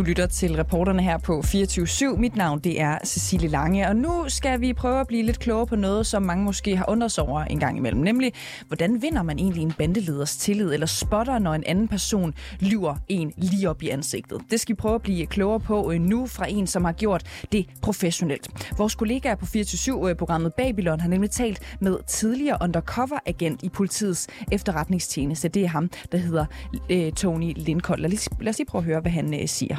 Du lytter til reporterne her på 24-7. Mit navn det er Cecilie Lange, og nu skal vi prøve at blive lidt klogere på noget, som mange måske har undret sig over en gang imellem. Nemlig, hvordan vinder man egentlig en bandeleders tillid, eller spotter, når en anden person lyver en lige op i ansigtet? Det skal vi prøve at blive klogere på øh, nu fra en, som har gjort det professionelt. Vores kollegaer på 24-7-programmet øh, Babylon har nemlig talt med tidligere undercover-agent i politiets efterretningstjeneste. Det er ham, der hedder øh, Tony Lindkold. Lad os, lad os lige prøve at høre, hvad han øh, siger.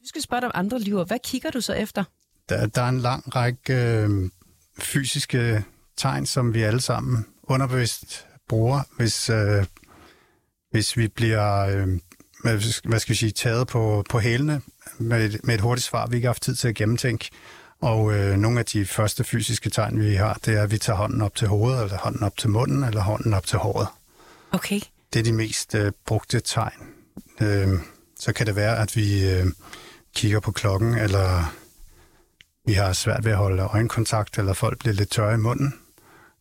Du skal spørge om andre lyver. Hvad kigger du så efter? Der, der er en lang række øh, fysiske tegn, som vi alle sammen underbevidst bruger, hvis, øh, hvis vi bliver øh, hvad skal vi sige, taget på, på hælene med et, med et hurtigt svar, vi ikke har haft tid til at gennemtænke. Og øh, nogle af de første fysiske tegn, vi har, det er, at vi tager hånden op til hovedet, eller hånden op til munden, eller hånden op til håret. Okay. Det er de mest øh, brugte tegn. Øh, så kan det være, at vi øh, kigger på klokken, eller vi har svært ved at holde øjenkontakt, eller folk bliver lidt tørre i munden.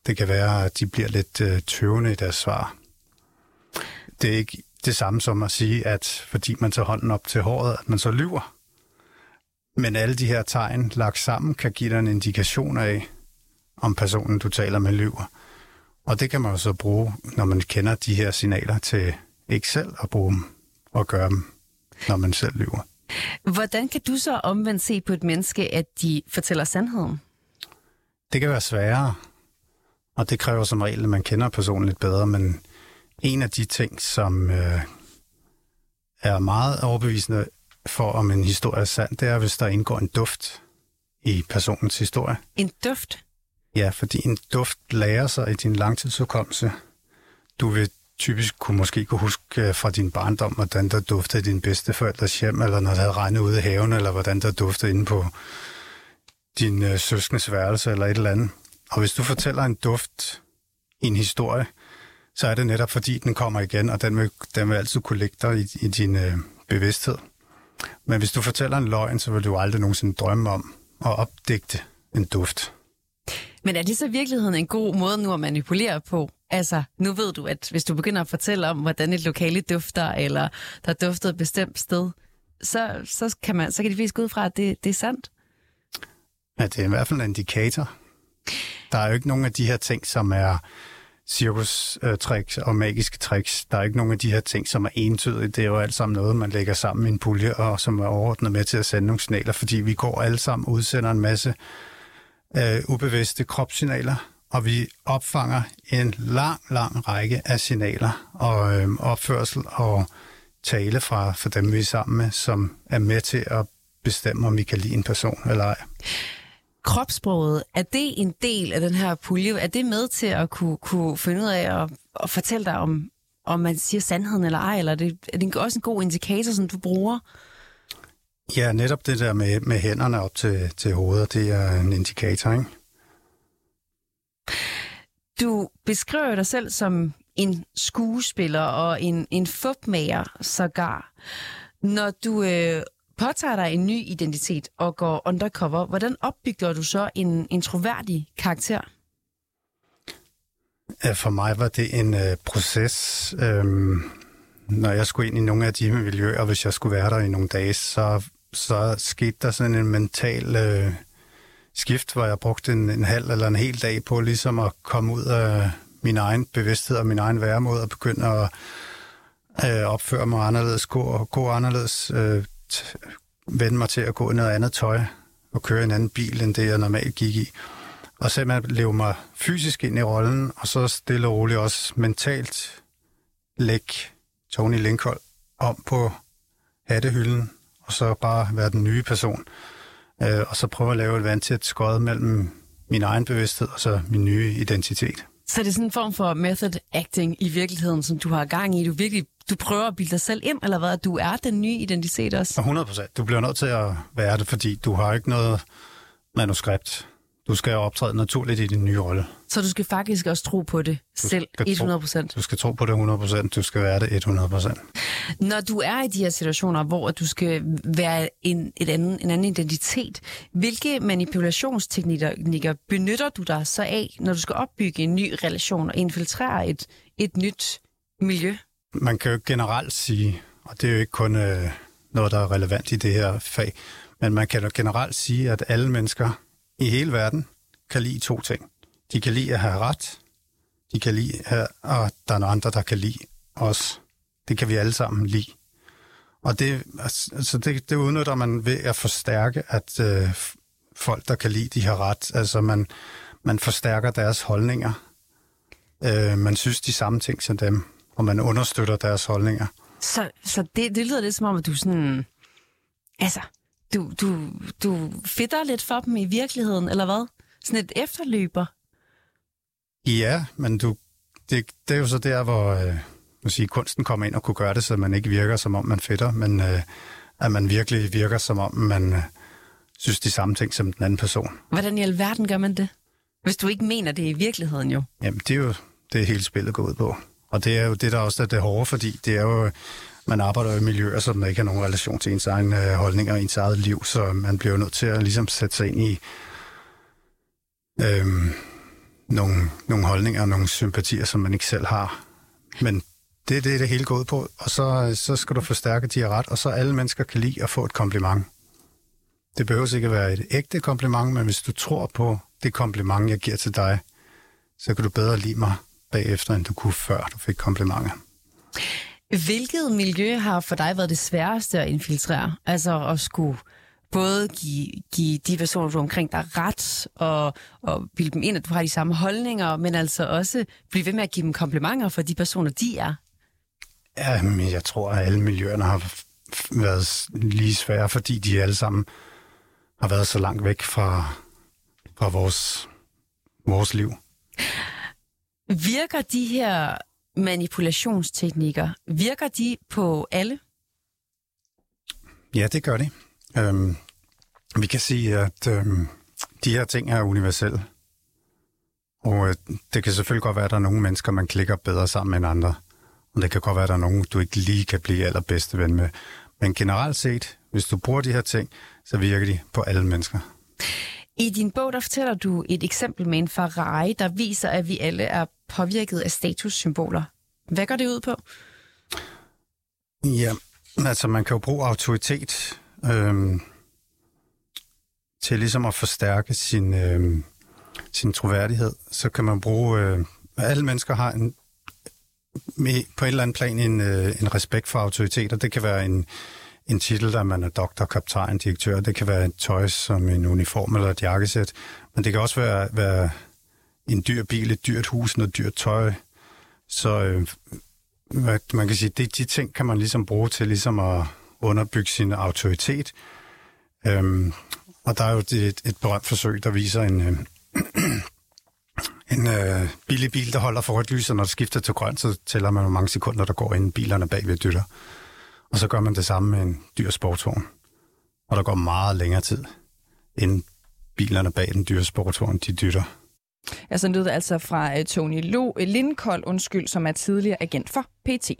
Det kan være, at de bliver lidt øh, tøvende i deres svar. Det er ikke det samme som at sige, at fordi man tager hånden op til håret, at man så lyver. Men alle de her tegn lagt sammen kan give dig en indikation af, om personen, du taler med, lyver. Og det kan man jo så bruge, når man kender de her signaler til ikke selv at bruge dem og gøre dem, når man selv lyver. Hvordan kan du så omvendt se på et menneske, at de fortæller sandheden? Det kan være sværere, og det kræver som regel, at man kender personen lidt bedre, men en af de ting, som øh, er meget overbevisende for, om en historie er sand, det er, hvis der indgår en duft i personens historie. En duft? Ja, fordi en duft lærer sig i din langtidsudkommelse. Du vil typisk kunne måske kunne huske øh, fra din barndom, hvordan der duftede din bedsteforældres hjem, eller når det havde regnet ude i haven, eller hvordan der duftede inde på din øh, søskens værelse, eller et eller andet. Og hvis du fortæller en duft i en historie, så er det netop fordi, den kommer igen, og den vil, den vil altid kunne ligge dig i, i din øh, bevidsthed. Men hvis du fortæller en løgn, så vil du aldrig nogensinde drømme om at opdigte en duft. Men er det så i virkeligheden en god måde nu at manipulere på? Altså, nu ved du, at hvis du begynder at fortælle om, hvordan et lokale dufter, eller der er duftet et bestemt sted, så, så, kan, man, så kan de fleste gå ud fra, at det, det er sandt. Ja, det er i hvert fald en indikator. Der er jo ikke nogen af de her ting, som er cirkustricks og magiske tricks. Der er ikke nogen af de her ting, som er entydige. Det er jo alt sammen noget, man lægger sammen i en pulje, og som er overordnet med til at sende nogle signaler, fordi vi går alle sammen udsender en masse øh, ubevidste kropssignaler, og vi opfanger en lang, lang række af signaler og øh, opførsel og tale fra, for dem, vi er sammen med, som er med til at bestemme, om vi kan lide en person eller ej. Kropsproget, er det en del af den her pulje? Er det med til at kunne, kunne finde ud af at, at fortælle dig, om, om man siger sandheden eller ej? Eller er det, er det også en god indikator, som du bruger? Ja, netop det der med, med hænderne op til, til hovedet, det er en indikator, ikke? Du beskriver dig selv som en skuespiller og en, en fupmager sågar. Når du øh, påtager dig en ny identitet og går undercover, hvordan opbygger du så en, en troværdig karakter? For mig var det en øh, proces. Øhm, når jeg skulle ind i nogle af de miljøer, hvis jeg skulle være der i nogle dage, så, så skete der sådan en mental øh, skift, hvor jeg brugte en, en halv eller en hel dag på ligesom at komme ud af min egen bevidsthed og min egen væremåde og begynde at øh, opføre mig anderledes, gå, gå anderledes, øh, vende mig til at gå i noget andet tøj og køre en anden bil, end det jeg normalt gik i. Og simpelthen leve mig fysisk ind i rollen, og så stille og roligt også mentalt lægge Tony Lincoln om på hattehylden, og så bare være den nye person. Øh, og så prøve at lave et vandtæt skod mellem min egen bevidsthed og så min nye identitet. Så det er sådan en form for method acting i virkeligheden, som du har gang i. Du virkelig du prøver at bilde dig selv ind, eller hvad? Du er den nye identitet også? 100 procent. Du bliver nødt til at være det, fordi du har ikke noget manuskript. Du skal optræde naturligt i din nye rolle. Så du skal faktisk også tro på det du selv 100 procent? Du skal tro på det 100 procent. Du skal være det 100 procent. Når du er i de her situationer, hvor du skal være en, et anden, en anden identitet, hvilke manipulationsteknikker benytter du dig så af, når du skal opbygge en ny relation og infiltrere et, et nyt miljø? Man kan jo generelt sige, og det er jo ikke kun, øh, noget, der er relevant i det her fag. Men man kan jo generelt sige, at alle mennesker i hele verden kan lide to ting. De kan lide at have ret, de kan lide, at og der er nogle andre, der kan lide os. Det kan vi alle sammen lide. Og det, altså, altså det, det udnytter man ved at forstærke, at øh, folk, der kan lide, de har ret. Altså man, man forstærker deres holdninger. Øh, man synes de samme ting som dem, og man understøtter deres holdninger. Så, så det, det lyder lidt som om, at du sådan... Altså, du, du, du fitter lidt for dem i virkeligheden, eller hvad? Sådan et efterløber? Ja, men du, det, det er jo så der, hvor øh, sige, kunsten kommer ind og kunne gøre det, så man ikke virker, som om man fitter, men øh, at man virkelig virker, som om man øh, synes de samme ting som den anden person. Hvordan i alverden gør man det? Hvis du ikke mener det i virkeligheden jo. Jamen, det er jo det hele spillet går ud på. Og det er jo det, der også er det hårde, fordi det er jo, man arbejder i miljøer, som der ikke har nogen relation til ens egen øh, holdning og ens eget liv, så man bliver jo nødt til at ligesom sætte sig ind i øh, nogle, nogle holdninger og nogle sympatier, som man ikke selv har. Men det er det, det hele går ud på. Og så, så skal du forstærke de ret, og så alle mennesker kan lide at få et kompliment. Det behøver ikke at være et ægte kompliment, men hvis du tror på det kompliment, jeg giver til dig, så kan du bedre lide mig bagefter, end du kunne før du fik komplimenter. Hvilket miljø har for dig været det sværeste at infiltrere? Altså at skulle både give, give de personer, du omkring dig ret, og, og bilde dem ind, at du har de samme holdninger, men altså også blive ved med at give dem komplimenter for de personer, de er? Ja, men jeg tror, at alle miljøerne har været lige svære, fordi de alle sammen har været så langt væk fra, fra vores, vores liv. Virker de her manipulationsteknikker, virker de på alle? Ja, det gør de. Øhm, vi kan sige, at øhm, de her ting er universelle. Og øh, det kan selvfølgelig godt være, at der er nogle mennesker, man klikker bedre sammen end andre. Og det kan godt være, at der er nogen, du ikke lige kan blive allerbedste ven med. Men generelt set, hvis du bruger de her ting, så virker de på alle mennesker. I din bog, der fortæller du et eksempel med en Ferrari, der viser, at vi alle er påvirket af statussymboler. Hvad går det ud på? Ja, altså man kan jo bruge autoritet øhm, til ligesom at forstærke sin, øhm, sin troværdighed. Så kan man bruge... Øh, alle mennesker har en, med, på et eller andet plan en, øh, en respekt for autoritet, og det kan være en, en titel, der man er doktor, kaptajn, direktør. Det kan være et tøj som en uniform eller et jakkesæt. Men det kan også være, være en dyr bil, et dyrt hus, noget dyrt tøj. Så øh, man kan sige, det, de ting kan man ligesom bruge til ligesom at underbygge sin autoritet. Øhm, og der er jo et, et berømt forsøg, der viser en, øh, en øh, billig bil, der holder for rødt lys, og når det skifter til grønt, så tæller man, hvor mange sekunder, der går inden bilerne bagved dytter. Og så gør man det samme med en dyr sportsvogn. Og der går meget længere tid, inden bilerne bag den dyre sportsvogn, de dytter. Altså lød altså fra øh, Tony Lo, Lindkold, undskyld, som er tidligere agent for PT.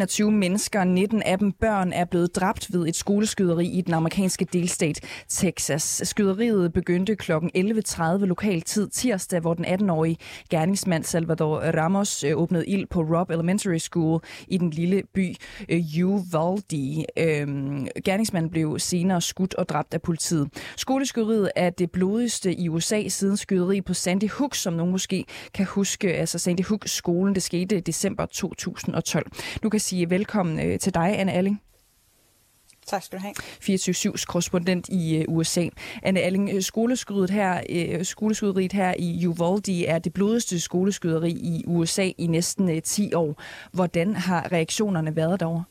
21 mennesker, 19 af dem børn, er blevet dræbt ved et skoleskyderi i den amerikanske delstat Texas. Skyderiet begyndte kl. 11.30 lokal tid tirsdag, hvor den 18-årige gerningsmand Salvador Ramos øh, åbnede ild på Rob Elementary School i den lille by øh, Uvalde. Øhm, gerningsmanden blev senere skudt og dræbt af politiet. Skoleskyderiet er det blodigste i USA siden skyderi på Sandy Hook, som nogen måske kan huske. Altså Sandy Hook-skolen, det skete i december 2012. Nu kan sige velkommen øh, til dig, Anne Alling. Tak skal du have. 24-7's korrespondent i øh, USA. Anne Alling, øh, skoleskyderiet her, øh, skoleskyderiet her i Uvalde er det blodigste skoleskyderi i USA i næsten øh, 10 år. Hvordan har reaktionerne været derovre?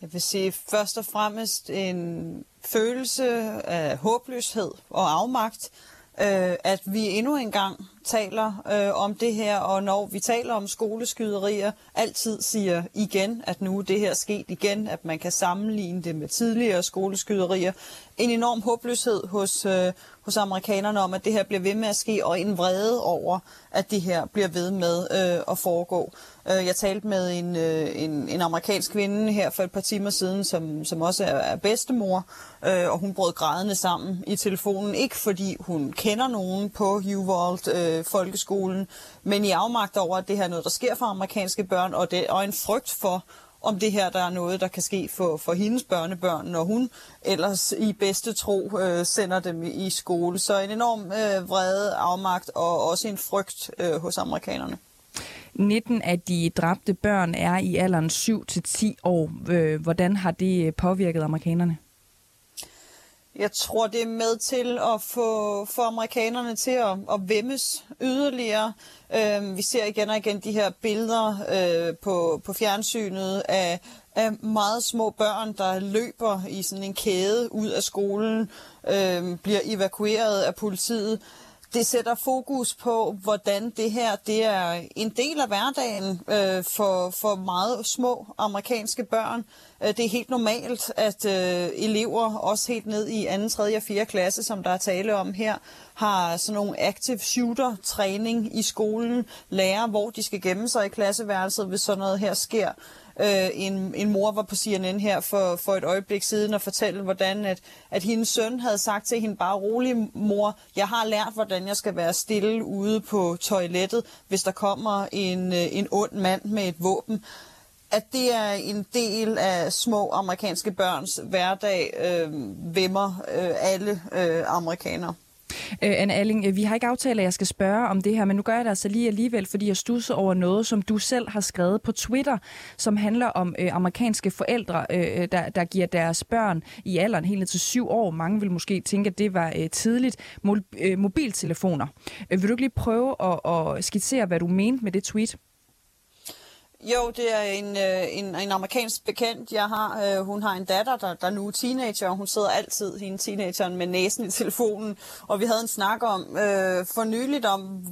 Jeg vil sige først og fremmest en følelse af håbløshed og afmagt, øh, at vi endnu engang taler øh, om det her, og når vi taler om skoleskyderier, altid siger igen, at nu er det her sket igen, at man kan sammenligne det med tidligere skoleskyderier. En enorm håbløshed hos, øh, hos amerikanerne om, at det her bliver ved med at ske, og en vrede over, at det her bliver ved med øh, at foregå. Øh, jeg talte med en, øh, en, en amerikansk kvinde her for et par timer siden, som, som også er, er bedstemor, øh, og hun brød grædende sammen i telefonen. Ikke fordi hun kender nogen på Uvalde øh, folkeskolen, men i afmagt over, at det her er noget, der sker for amerikanske børn, og, det, og en frygt for, om det her der er noget, der kan ske for, for hendes børnebørn, når hun ellers i bedste tro øh, sender dem i, i skole. Så en enorm øh, vrede, afmagt og også en frygt øh, hos amerikanerne. 19 af de dræbte børn er i alderen 7-10 år. Øh, hvordan har det øh, påvirket amerikanerne? Jeg tror, det er med til at få, få amerikanerne til at, at vemmes yderligere. Øh, vi ser igen og igen de her billeder øh, på, på fjernsynet af, af meget små børn, der løber i sådan en kæde ud af skolen, øh, bliver evakueret af politiet det sætter fokus på, hvordan det her det er en del af hverdagen øh, for, for meget små amerikanske børn. Øh, det er helt normalt, at øh, elever, også helt ned i 2., 3. og 4. klasse, som der er tale om her, har sådan nogle active shooter træning i skolen, lærer, hvor de skal gemme sig i klasseværelset, hvis sådan noget her sker. Øh, en, en mor var på CNN her for, for et øjeblik siden og fortalte, hvordan at, at hendes søn havde sagt til hende, bare rolig mor, jeg har lært, hvordan jeg skal være stille ude på toilettet, hvis der kommer en, øh, en ond mand med et våben at det er en del af små amerikanske børns hverdag, øh, vemmer øh, alle øh, amerikanere. Øh, Anne Alling, øh, vi har ikke aftalt, at jeg skal spørge om det her, men nu gør jeg det altså lige alligevel, fordi jeg stusser over noget, som du selv har skrevet på Twitter, som handler om øh, amerikanske forældre, øh, øh, der, der giver deres børn i alderen helt ned til syv år. Mange vil måske tænke, at det var øh, tidligt. Mol- øh, mobiltelefoner. Øh, vil du ikke lige prøve at, at skitsere, hvad du mente med det tweet? Jo, det er en, øh, en, en amerikansk bekendt, jeg har. Øh, hun har en datter, der, der nu er teenager, og hun sidder altid, hende teenageren, med næsen i telefonen. Og vi havde en snak om øh, for nyligt om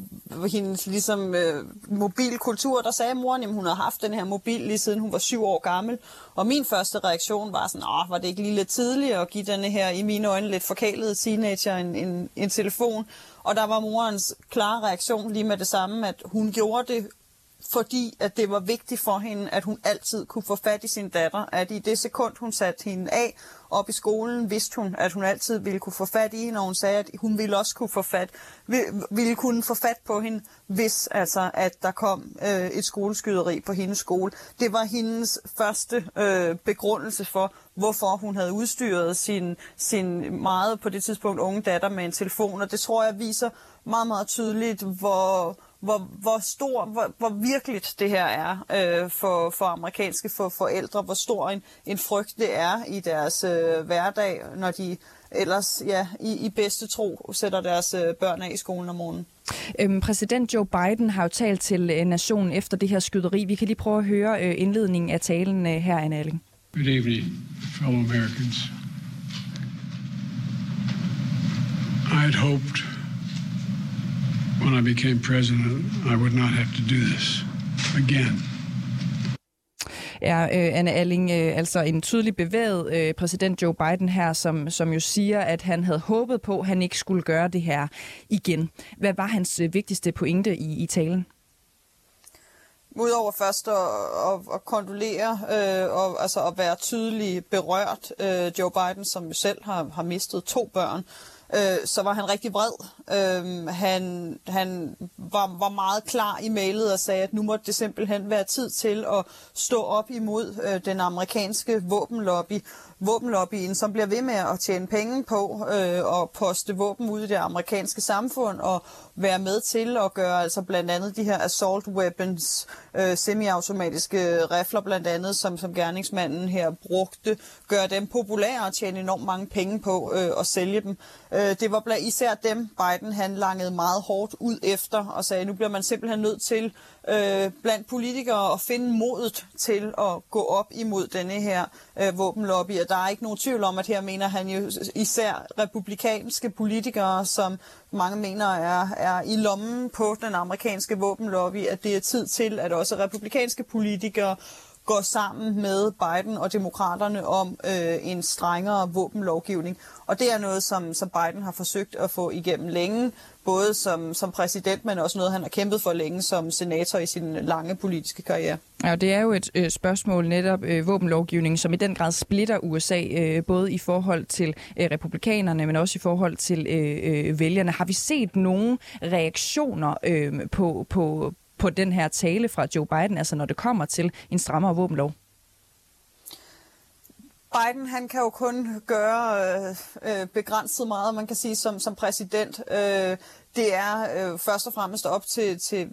hendes ligesom, øh, mobilkultur. Der sagde moren, at hun har haft den her mobil lige siden hun var syv år gammel. Og min første reaktion var sådan, Åh, var det ikke lige lidt tidligt at give denne her, i mine øjne, lidt forkælede teenager en, en, en telefon? Og der var morens klare reaktion lige med det samme, at hun gjorde det fordi at det var vigtigt for hende, at hun altid kunne få fat i sin datter. At i det sekund, hun satte hende af op i skolen, vidste hun, at hun altid ville kunne få fat i hende, og hun sagde, at hun ville også kunne få fat, ville kunne få fat på hende, hvis altså, at der kom øh, et skoleskyderi på hendes skole. Det var hendes første øh, begrundelse for, hvorfor hun havde udstyret sin, sin meget på det tidspunkt unge datter med en telefon, og det tror jeg viser meget, meget tydeligt, hvor hvor, hvor stor, hvor, hvor virkeligt det her er øh, for, for amerikanske for forældre, hvor stor en, en frygt det er i deres øh, hverdag, når de ellers ja, i, i bedste tro sætter deres øh, børn af i skolen om morgenen. Øhm, præsident Joe Biden har jo talt til øh, nationen efter det her skyderi. Vi kan lige prøve at høre øh, indledningen af talen øh, her, Anne Alling. Good evening, fellow Americans. I had hoped when I became president, I would not have to do this again. Ja, øh, Anne Alling, øh, altså en tydelig bevæget øh, præsident Joe Biden her, som, som jo siger, at han havde håbet på, at han ikke skulle gøre det her igen. Hvad var hans øh, vigtigste pointe i, i talen? Udover først at, at, at kondolere øh, og altså at være tydelig berørt, øh, Joe Biden, som jo selv har, har mistet to børn, øh, så var han rigtig vred. Øh, han han var, var meget klar i mailet og sagde, at nu måtte det simpelthen være tid til at stå op imod øh, den amerikanske våbenlobby, våbenlobbyen, som bliver ved med at tjene penge på øh, og poste våben ud i det amerikanske samfund og være med til at gøre altså blandt andet de her assault weapons, øh, semiautomatiske rifler blandt andet, som, som gerningsmanden her brugte, gøre dem populære og tjene enormt mange penge på øh, at sælge dem. Øh, Øh, det var blandt især dem, Biden han langede meget hårdt ud efter og sagde, nu bliver man simpelthen nødt til øh, blandt politikere at finde modet til at gå op imod denne her øh, våbenlobby. Og der er ikke nogen tvivl om, at her mener han jo især republikanske politikere, som mange mener er, er i lommen på den amerikanske våbenlobby, at det er tid til, at også republikanske politikere går sammen med Biden og demokraterne om øh, en strengere våbenlovgivning. Og det er noget, som, som Biden har forsøgt at få igennem længe, både som, som præsident, men også noget, han har kæmpet for længe som senator i sin lange politiske karriere. Ja, det er jo et øh, spørgsmål netop øh, våbenlovgivningen, som i den grad splitter USA, øh, både i forhold til øh, republikanerne, men også i forhold til øh, øh, vælgerne. Har vi set nogle reaktioner øh, på, på, på den her tale fra Joe Biden, altså når det kommer til en strammere våbenlov? Biden han kan jo kun gøre øh, øh begrænset meget, man kan sige, som, som præsident. Øh, det er øh, først og fremmest op til, til,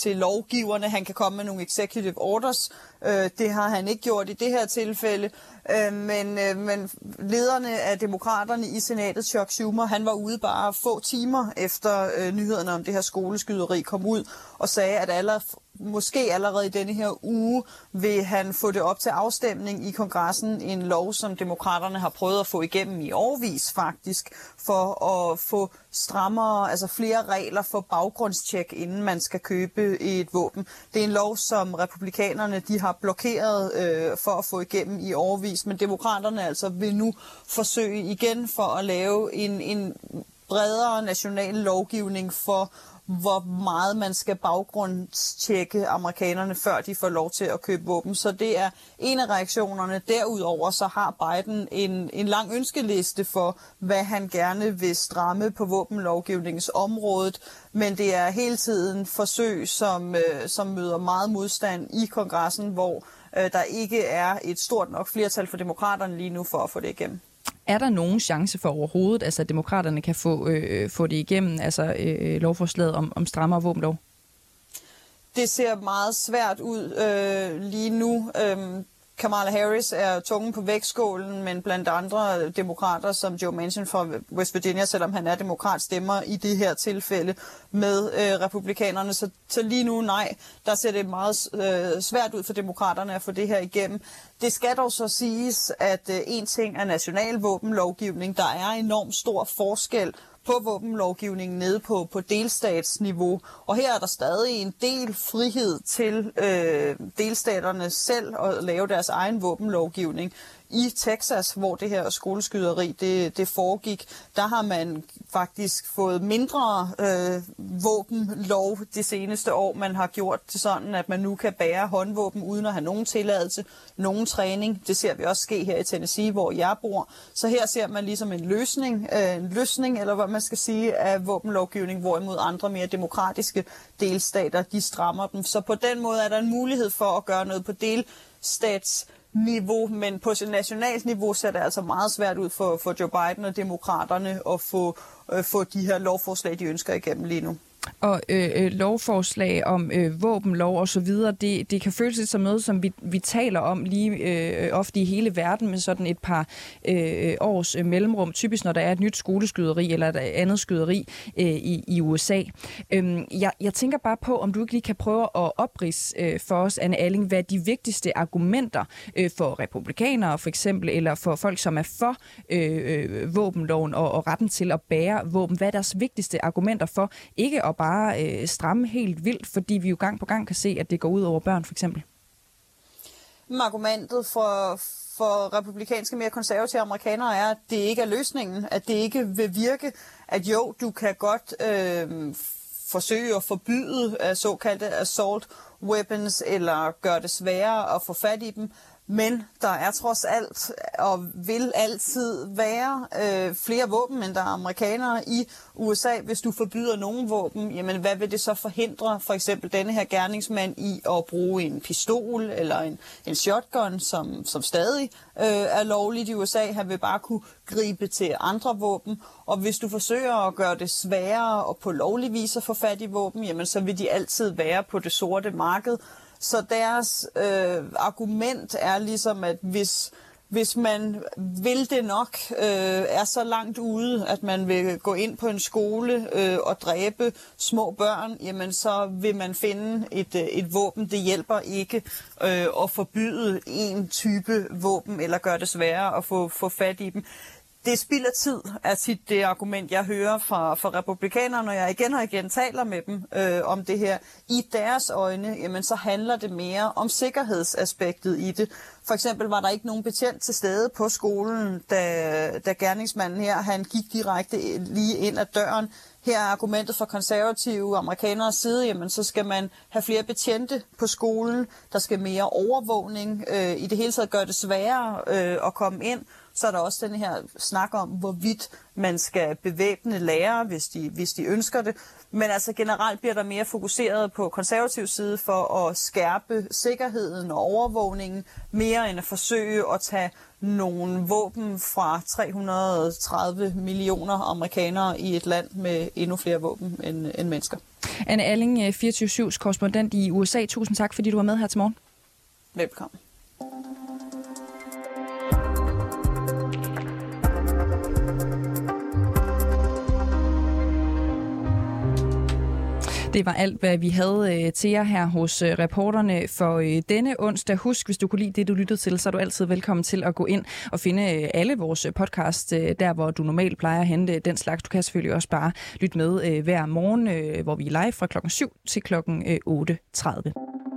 til lovgiverne. Han kan komme med nogle executive orders. Øh, det har han ikke gjort i det her tilfælde. Øh, men, øh, men lederne af demokraterne i senatet, Chuck Schumer, han var ude bare få timer efter øh, nyhederne om det her skoleskyderi kom ud og sagde, at alle måske allerede i denne her uge vil han få det op til afstemning i kongressen. En lov, som demokraterne har prøvet at få igennem i årvis faktisk, for at få strammere, altså flere regler for baggrundstjek, inden man skal købe et våben. Det er en lov, som republikanerne de har blokeret øh, for at få igennem i årvis, men demokraterne altså vil nu forsøge igen for at lave en, en bredere national lovgivning for hvor meget man skal baggrundstjekke amerikanerne, før de får lov til at købe våben. Så det er en af reaktionerne. Derudover så har Biden en, en lang ønskeliste for, hvad han gerne vil stramme på våbenlovgivningsområdet, men det er hele tiden forsøg, som, øh, som møder meget modstand i kongressen, hvor øh, der ikke er et stort nok flertal for demokraterne lige nu for at få det igennem. Er der nogen chance for overhovedet, altså, at demokraterne kan få, øh, øh, få det igennem, altså øh, lovforslaget om, om strammere våbenlov? Det ser meget svært ud øh, lige nu. Øh, Kamala Harris er tungen på vægtskålen, men blandt andre demokrater som Joe Manchin fra West Virginia, selvom han er demokrat, stemmer i det her tilfælde med øh, republikanerne. Så, så lige nu nej, der ser det meget øh, svært ud for demokraterne at få det her igennem. Det skal dog så siges, at øh, en ting er national våbenlovgivning. Der er enormt stor forskel på våbenlovgivningen nede på, på delstatsniveau. Og her er der stadig en del frihed til øh, delstaterne selv at lave deres egen våbenlovgivning. I Texas, hvor det her skoleskyderi det, det foregik, der har man faktisk fået mindre øh, våbenlov det seneste år. Man har gjort det sådan, at man nu kan bære håndvåben uden at have nogen tilladelse, nogen træning. Det ser vi også ske her i Tennessee, hvor jeg bor. Så her ser man ligesom en løsning, øh, en løsning, eller hvad man skal sige, af våbenlovgivning, hvorimod andre mere demokratiske delstater, de strammer dem. Så på den måde er der en mulighed for at gøre noget på delstats niveau, men på nationalt niveau ser det altså meget svært ud for, for Joe Biden og demokraterne at få, øh, få de her lovforslag, de ønsker igennem lige nu og øh, øh, lovforslag om øh, våbenlov og så videre, det, det kan føles lidt som noget, som vi, vi taler om lige øh, ofte i hele verden med sådan et par øh, års øh, mellemrum, typisk når der er et nyt skoleskyderi eller et andet skyderi øh, i, i USA. Øhm, jeg, jeg tænker bare på, om du ikke lige kan prøve at oprids øh, for os, Anne Alling, hvad de vigtigste argumenter øh, for republikanere for eksempel, eller for folk, som er for øh, øh, våbenloven og, og retten til at bære våben, hvad er deres vigtigste argumenter for ikke at bare øh, stramme helt vildt, fordi vi jo gang på gang kan se, at det går ud over børn for eksempel? Argumentet for, for republikanske mere konservative amerikanere er, at det ikke er løsningen, at det ikke vil virke, at jo, du kan godt øh, forsøge at forbyde øh, såkaldte assault weapons, eller gøre det sværere at få fat i dem, men der er trods alt og vil altid være øh, flere våben, end der er amerikanere i USA. Hvis du forbyder nogle våben, jamen hvad vil det så forhindre for eksempel denne her gerningsmand i at bruge en pistol eller en, en shotgun, som, som stadig øh, er lovligt i USA. Han vil bare kunne gribe til andre våben. Og hvis du forsøger at gøre det sværere og på lovlig vis at få fat i våben, jamen så vil de altid være på det sorte marked. Så deres øh, argument er ligesom, at hvis hvis man vil det nok, øh, er så langt ude, at man vil gå ind på en skole øh, og dræbe små børn, jamen så vil man finde et, øh, et våben. Det hjælper ikke øh, at forbyde en type våben eller gøre det sværere at få, få fat i dem det spilder tid, er sit det argument, jeg hører fra, fra republikanerne, når jeg igen og igen taler med dem øh, om det her. I deres øjne, jamen, så handler det mere om sikkerhedsaspektet i det. For eksempel var der ikke nogen betjent til stede på skolen, da, da gerningsmanden her han gik direkte lige ind ad døren. Her er argumentet for konservative amerikanere side, jamen så skal man have flere betjente på skolen, der skal mere overvågning, øh, i det hele taget gøre det sværere øh, at komme ind. Så er der også den her snak om, hvorvidt man skal bevæbne lærere, hvis de, hvis de ønsker det. Men altså generelt bliver der mere fokuseret på konservativ side for at skærpe sikkerheden og overvågningen, mere end at forsøge at tage nogle våben fra 330 millioner amerikanere i et land med endnu flere våben end, end mennesker. Anne Alling, 24-7's korrespondent i USA. Tusind tak, fordi du var med her til morgen. Velkommen. Det var alt, hvad vi havde øh, til jer her hos øh, reporterne for øh, denne onsdag. Husk, hvis du kunne lide det, du lyttede til, så er du altid velkommen til at gå ind og finde øh, alle vores øh, podcast, øh, der hvor du normalt plejer at hente den slags. Du kan selvfølgelig også bare lytte med hver morgen, hvor vi er live fra klokken 7 til klokken 8.30.